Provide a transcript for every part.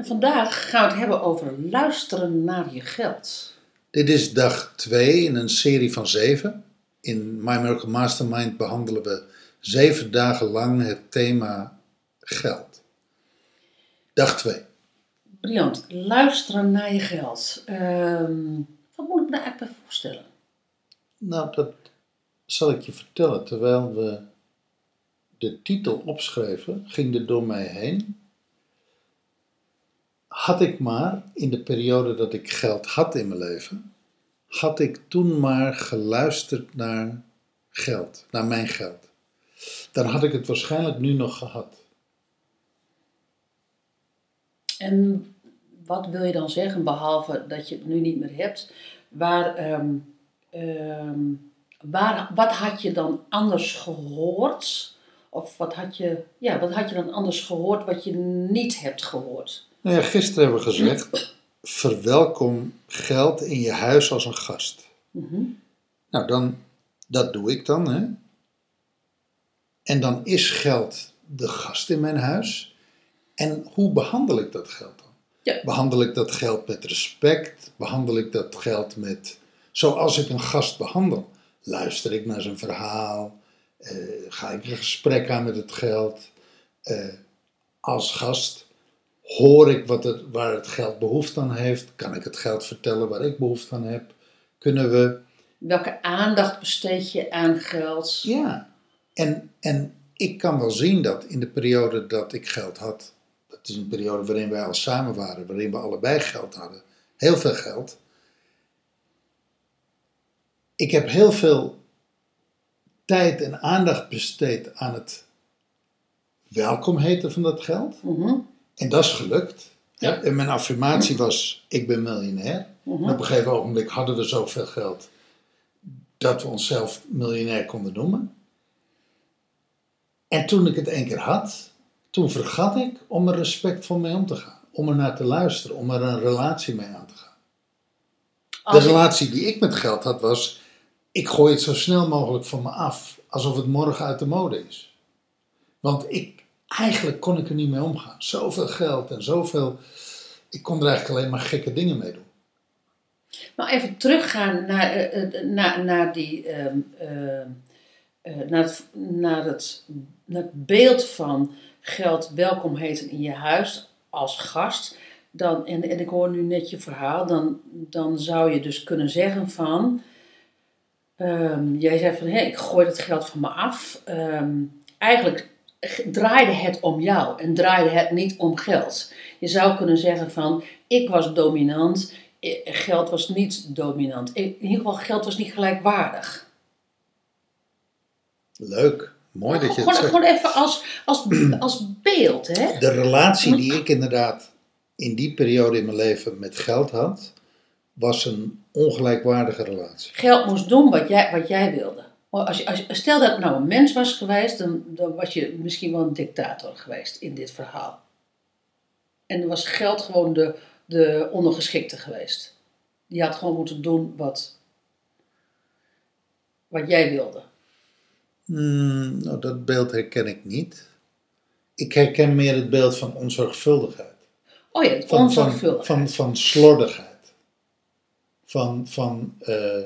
En vandaag gaan we het hebben over luisteren naar je geld. Dit is dag 2 in een serie van 7. In My Miracle Mastermind behandelen we 7 dagen lang het thema geld. Dag 2. Briant, luisteren naar je geld. Ehm, wat moet ik me daar eigenlijk bij voorstellen? Nou, dat zal ik je vertellen. Terwijl we de titel opschreven, ging er door mij heen. Had ik maar in de periode dat ik geld had in mijn leven, had ik toen maar geluisterd naar geld, naar mijn geld. Dan had ik het waarschijnlijk nu nog gehad. En wat wil je dan zeggen, behalve dat je het nu niet meer hebt? Waar, ehm, ehm, waar, wat had je dan anders gehoord? Of wat had, je, ja, wat had je dan anders gehoord wat je niet hebt gehoord? Nou ja, gisteren hebben we gezegd, verwelkom geld in je huis als een gast. Mhm. Nou, dan, dat doe ik dan. Hè? En dan is geld de gast in mijn huis. En hoe behandel ik dat geld dan? Ja. Behandel ik dat geld met respect? Behandel ik dat geld met zoals ik een gast behandel? Luister ik naar zijn verhaal? Eh, ga ik een gesprek aan met het geld? Eh, als gast hoor ik wat het, waar het geld behoefte aan heeft? Kan ik het geld vertellen waar ik behoefte aan heb? Kunnen we Welke aandacht besteed je aan geld? Ja, en, en ik kan wel zien dat in de periode dat ik geld had, dat is een periode waarin wij al samen waren, waarin we allebei geld hadden, heel veel geld. Ik heb heel veel tijd en aandacht besteed aan het welkom heten van dat geld. Mhm, En dat is gelukt. Ja. En mijn affirmatie was, ik ben miljonair. mhm. En op een gegeven ogenblik hadden we zoveel geld dat we onszelf miljonair konden noemen. En toen ik het één keer had, toen vergat ik om er respectvol mee om te gaan. Om er naar te luisteren, om er een relatie mee aan te gaan. De Als relatie die ik met geld had was, ik gooi het zo snel mogelijk van me af. Alsof het morgen uit de mode is. Want ik, eigenlijk kon ik er niet mee omgaan. Zoveel geld en zoveel, ik kon er eigenlijk alleen maar gekke dingen mee doen. Maar even teruggaan naar, eh, eh, naar, naar, die, ehm, eh, naar, het, naar, het, het beeld van geld welkom heten in je huis als gast. Dan, en, en ik hoor nu net je verhaal, dan, dan zou je dus kunnen zeggen van... ehm, jij zei van, hé, ik gooi het geld van me af. Ehm, eigenlijk draaide het om jou en draaide het niet om geld. Je zou kunnen zeggen van, ik was dominant, eh, geld was niet dominant. In ieder geval, geld was niet gelijkwaardig. Leuk, mooi dat je het Gewoon, zegt. gewoon even als, als, als beeld, hè? De relatie die ik inderdaad in die periode in mijn leven met geld had, was een ongelijkwaardige relatie. Geld moest doen wat jij, wat jij wilde. Maar Als je, als je, stel dat het nou een mens was geweest, dan, dan was je misschien wel een dictator geweest in dit verhaal. En dan was geld gewoon de, de ondergeschikte geweest. Die had gewoon moeten doen wat, wat jij wilde. Hmm, nou, dat beeld herken ik niet. Ik herken meer het beeld van onzorgvuldigheid. Oh ja, Van, van, onzorgvuldigheid. van, van slordigheid. Van, van eh,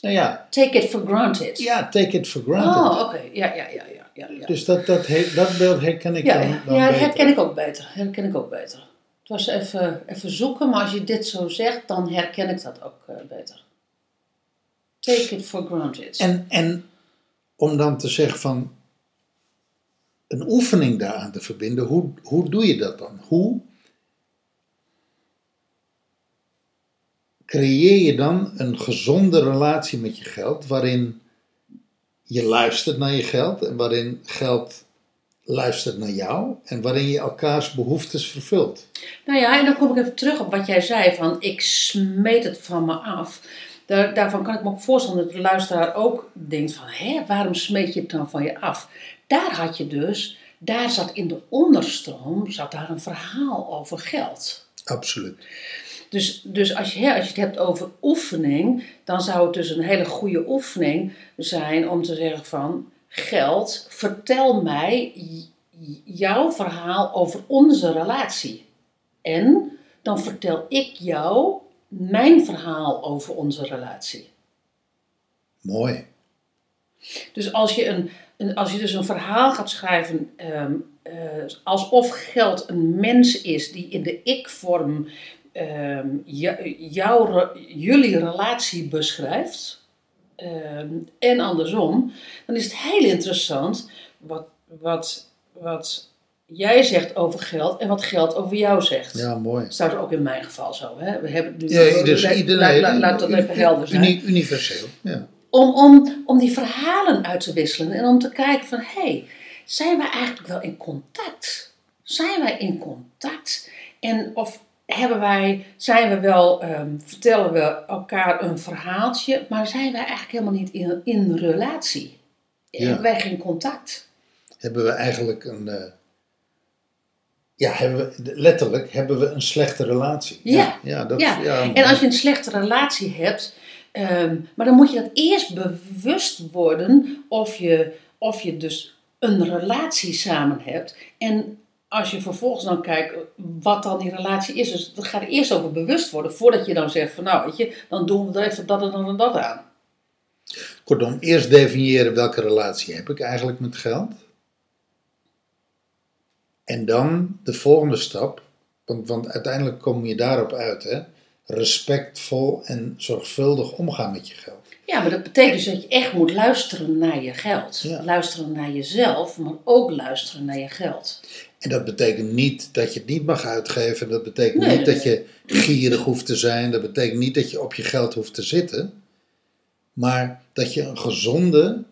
nou ja, Take it for granted. ja, take it for granted. Oh, oké. Ja, ja, ja, ja, ja. ja. Dus dat, dat, he- dat beeld herken ik ja, dan, ja, dan ja, dat herken ik ook beter. Herken ik ook beter. Het was even, even zoeken, maar als je dit zo zegt, dan herken ik dat ook eh, beter. Take it for granted. En, en om dan te zeggen van een oefening daaraan te verbinden, hoe, hoe doe je dat dan? Hoe creëer je dan een gezonde relatie met je geld, waarin je luistert naar je geld en waarin geld luistert naar jou en waarin je elkaars behoeftes vervult. Nou ja, en dan kom ik even terug op wat jij zei van ik smeet het van me af. Daar, daarvan kan ik me ook voorstellen dat de luisteraar ook denkt van hé, waarom smeet je het dan van je af? Daar had je dus, daar zat in de onderstroom, zat daar een verhaal over geld. Absoluut. Dus, dus als, je, hè, als je het hebt over oefening, dan zou het dus een hele goede oefening zijn om te zeggen van geld, vertel mij jouw verhaal over onze relatie. En dan vertel ik jou mijn verhaal over onze relatie. Mooi. Dus als je, een, een, als je dus een verhaal gaat schrijven ehm, eh, alsof geld een mens is die in de ik-vorm ehm, jouw, jullie relatie beschrijft, ehm, en andersom, dan is het heel interessant wat, wat, wat jij zegt over geld en wat geld over jou zegt. Ja, mooi. Dat staat ook in mijn geval zo. Hè? We hebben nu, Ja, dus iedereen. laat, laat dat even helder zijn Uni- universeel. Ja. om, om, om die verhalen uit te wisselen en om te kijken van hé, hey, zijn wij eigenlijk wel in contact? Zijn wij in contact? En of hebben wij, zijn we wel, ehm, vertellen we elkaar een verhaaltje, maar zijn wij eigenlijk helemaal niet in, in relatie? Ja. Hebben wij geen contact? Hebben we eigenlijk een. eh, ja, hebben we, letterlijk hebben we een slechte relatie. Ja. ja, dat, Ja, ja, En als je een slechte relatie hebt, ehm, maar dan moet je dat eerst bewust worden of je, of je dus een relatie samen hebt. En als je vervolgens dan kijkt wat dan die relatie is, dus dat gaat er eerst over bewust worden voordat je dan zegt van nou weet je, dan doen we er even dat en dat en dat aan. Kortom, eerst definiëren welke relatie heb ik eigenlijk met geld. En dan de volgende stap, want, want uiteindelijk kom je daarop uit, hè? respectvol en zorgvuldig omgaan met je geld. Ja, maar dat betekent dus dat je echt moet luisteren naar je geld. Ja. Luisteren naar jezelf, maar ook luisteren naar je geld. En dat betekent niet dat je het niet mag uitgeven. Dat betekent Nee, niet nee, dat je gierig hoeft te zijn. Dat betekent niet dat je op je geld hoeft te zitten. Maar dat je een gezonde,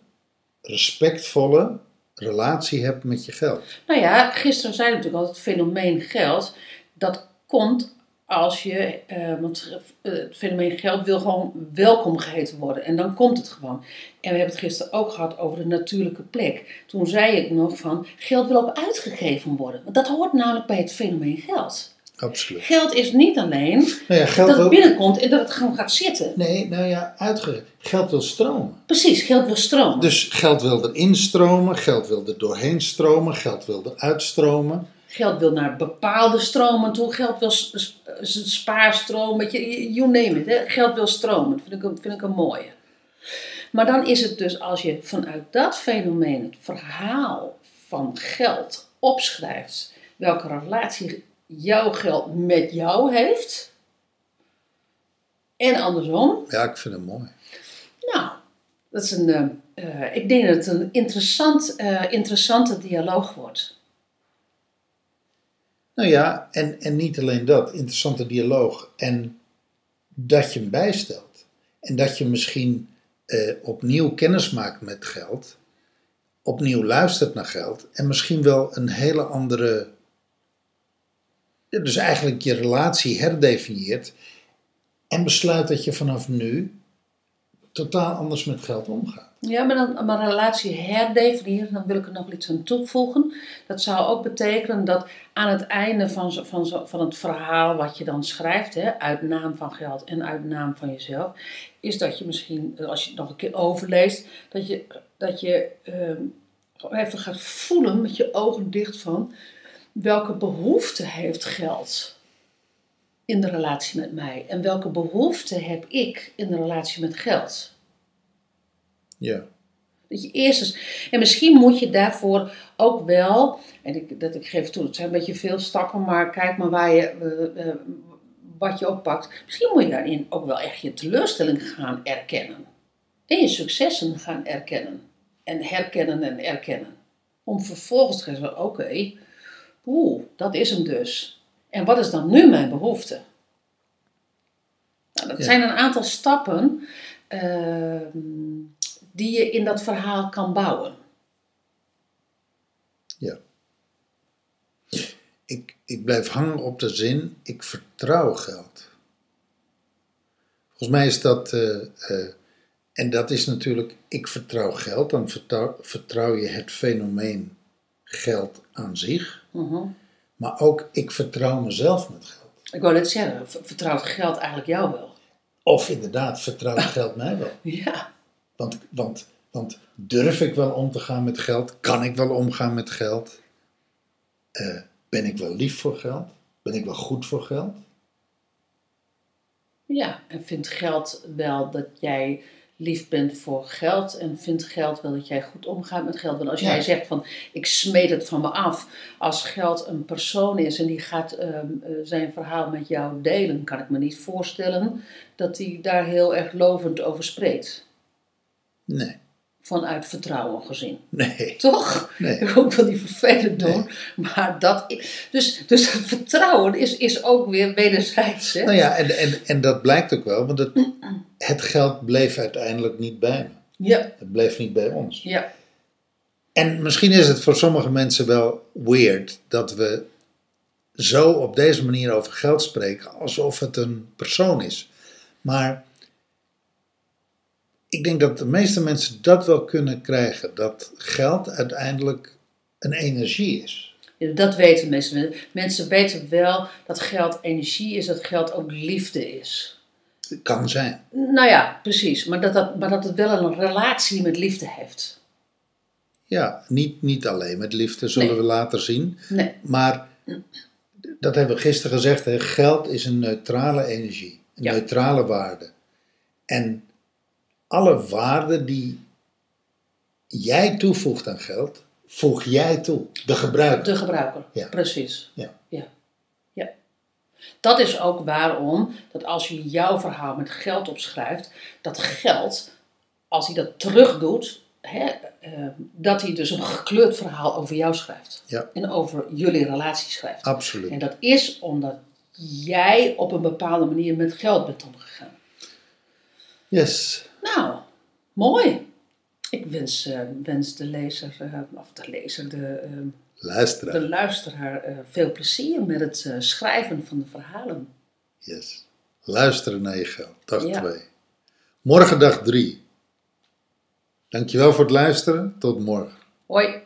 respectvolle relatie hebt met je geld. Nou ja, gisteren zei ik natuurlijk al, het fenomeen geld, dat komt als je, eh, want eh, het fenomeen geld wil gewoon welkom geheten worden. En dan komt het gewoon. En we hebben het gisteren ook gehad over de natuurlijke plek. Toen zei ik nog van, geld wil ook uitgegeven worden. Want dat hoort namelijk bij het fenomeen geld. Absoluut. Geld is niet alleen Nou ja, geld dat het binnenkomt en dat het gewoon gaat zitten. Nee, nou ja, uitgegeven. Geld wil stromen. Precies, geld wil stromen. Dus geld wil erin stromen, geld wil er doorheen stromen, geld wil eruit stromen. Geld wil naar bepaalde stromen toe. Geld wil spaarstroom. Weet je, you name it. Hè? Geld wil stromen. Dat vind ik, een- vind ik een mooie. Maar dan is het dus als je vanuit dat fenomeen het verhaal van geld opschrijft. Welke relatie jouw geld met jou heeft. En andersom. Ja, ik vind het mooi. Nou, dat is een, eh, eh, ik denk dat het een interessant, eh, interessante dialoog wordt. Nou ja, en, en niet alleen dat, interessante dialoog. En dat je hem bijstelt. En dat je misschien eh, opnieuw kennis maakt met geld. Opnieuw luistert naar geld. En misschien wel een hele andere. Dus eigenlijk je relatie herdefinieert. En besluit dat je vanaf nu totaal anders met geld omgaat. Ja, maar dan maar een relatie herdefiniëren, dan wil ik er nog iets aan toevoegen. Dat zou ook betekenen dat aan het einde van, van, zo, van het verhaal wat je dan schrijft, hè, uit naam van geld en uit naam van jezelf, is dat je misschien, als je het nog een keer overleest, dat je, dat je ehm, even gaat voelen met je ogen dicht van welke behoefte heeft geld in de relatie met mij en welke behoefte heb ik in de relatie met geld. Ja. Dat je eerst eens, en misschien moet je daarvoor ook wel, en ik, dat ik geef toe, het zijn een beetje veel stappen, maar kijk maar waar je, eh, eh, wat je oppakt. Misschien moet je daarin ook wel echt je teleurstelling gaan erkennen. En je successen gaan erkennen. En herkennen en erkennen. Om vervolgens te zeggen, oké, oeh, dat is hem dus. En wat is dan nu mijn behoefte? Nou, dat Ja. zijn een aantal stappen ehm, die je in dat verhaal kan bouwen. Ja. ik, ik blijf hangen op de zin, ik vertrouw geld. Volgens mij is dat, eh, eh, en dat is natuurlijk, ik vertrouw geld, dan vertrouw, vertrouw je het fenomeen geld aan zich, Mhm. Maar ook ik vertrouw mezelf met geld. Ik wou net zeggen, vertrouwt geld eigenlijk jou wel? Of inderdaad, vertrouwt geld mij wel? Ja. Want, want, want durf ik wel om te gaan met geld? Kan ik wel omgaan met geld? Eh, ben ik wel lief voor geld? Ben ik wel goed voor geld? Ja, en vindt geld wel dat jij lief bent voor geld en vindt geld wel dat jij goed omgaat met geld. Want als Ja. jij zegt van ik smeet het van me af, als geld een persoon is en die gaat ehm, eh, zijn verhaal met jou delen, kan ik me niet voorstellen dat hij daar heel erg lovend over spreekt. Nee, Vanuit vertrouwen gezien. nee, Toch? nee. Ik wel die vervelend doen. Maar dat. i- Dus, dus vertrouwen is, is ook weer wederzijds. Hè? Nou ja, en, en, en dat blijkt ook wel, want het, het geld bleef uiteindelijk niet bij me. Ja, Het bleef niet bij ons. ja, En misschien is het voor sommige mensen wel weird dat we zo op deze manier over geld spreken, alsof het een persoon is. Maar ik denk dat de meeste mensen dat wel kunnen krijgen, dat geld uiteindelijk een energie is. Dat weten mensen. Mensen weten wel dat geld energie is, dat geld ook liefde is. Kan zijn. Nou ja, precies. Maar dat, dat, maar dat het wel een relatie met liefde heeft. Ja, niet, niet alleen met liefde, zullen Nee. we later zien. Nee, Maar dat hebben we gisteren gezegd, hè, geld is een neutrale energie, een Ja. neutrale waarde. En alle waarden die jij toevoegt aan geld, voeg jij toe, de gebruiker. de gebruiker. Ja. Precies. Ja. Ja. Dat is ook waarom dat als je jouw verhaal met geld opschrijft, dat geld, als hij dat terug doet, hè, eh, dat hij dus een gekleurd verhaal over jou schrijft. Ja. En over jullie relatie schrijft. Absoluut. En dat is omdat jij op een bepaalde manier met geld bent omgegaan. Yes. Nou, mooi. Ik wens, eh, wens de lezer, eh, of de lezer, de, eh, Luisteraar. de luisteraar eh, veel plezier met het eh, schrijven van de verhalen. Yes. Luisteren naar je geld. Dag Ja. 2. Morgen dag 3. Dankjewel voor het luisteren. Tot morgen. Hoi.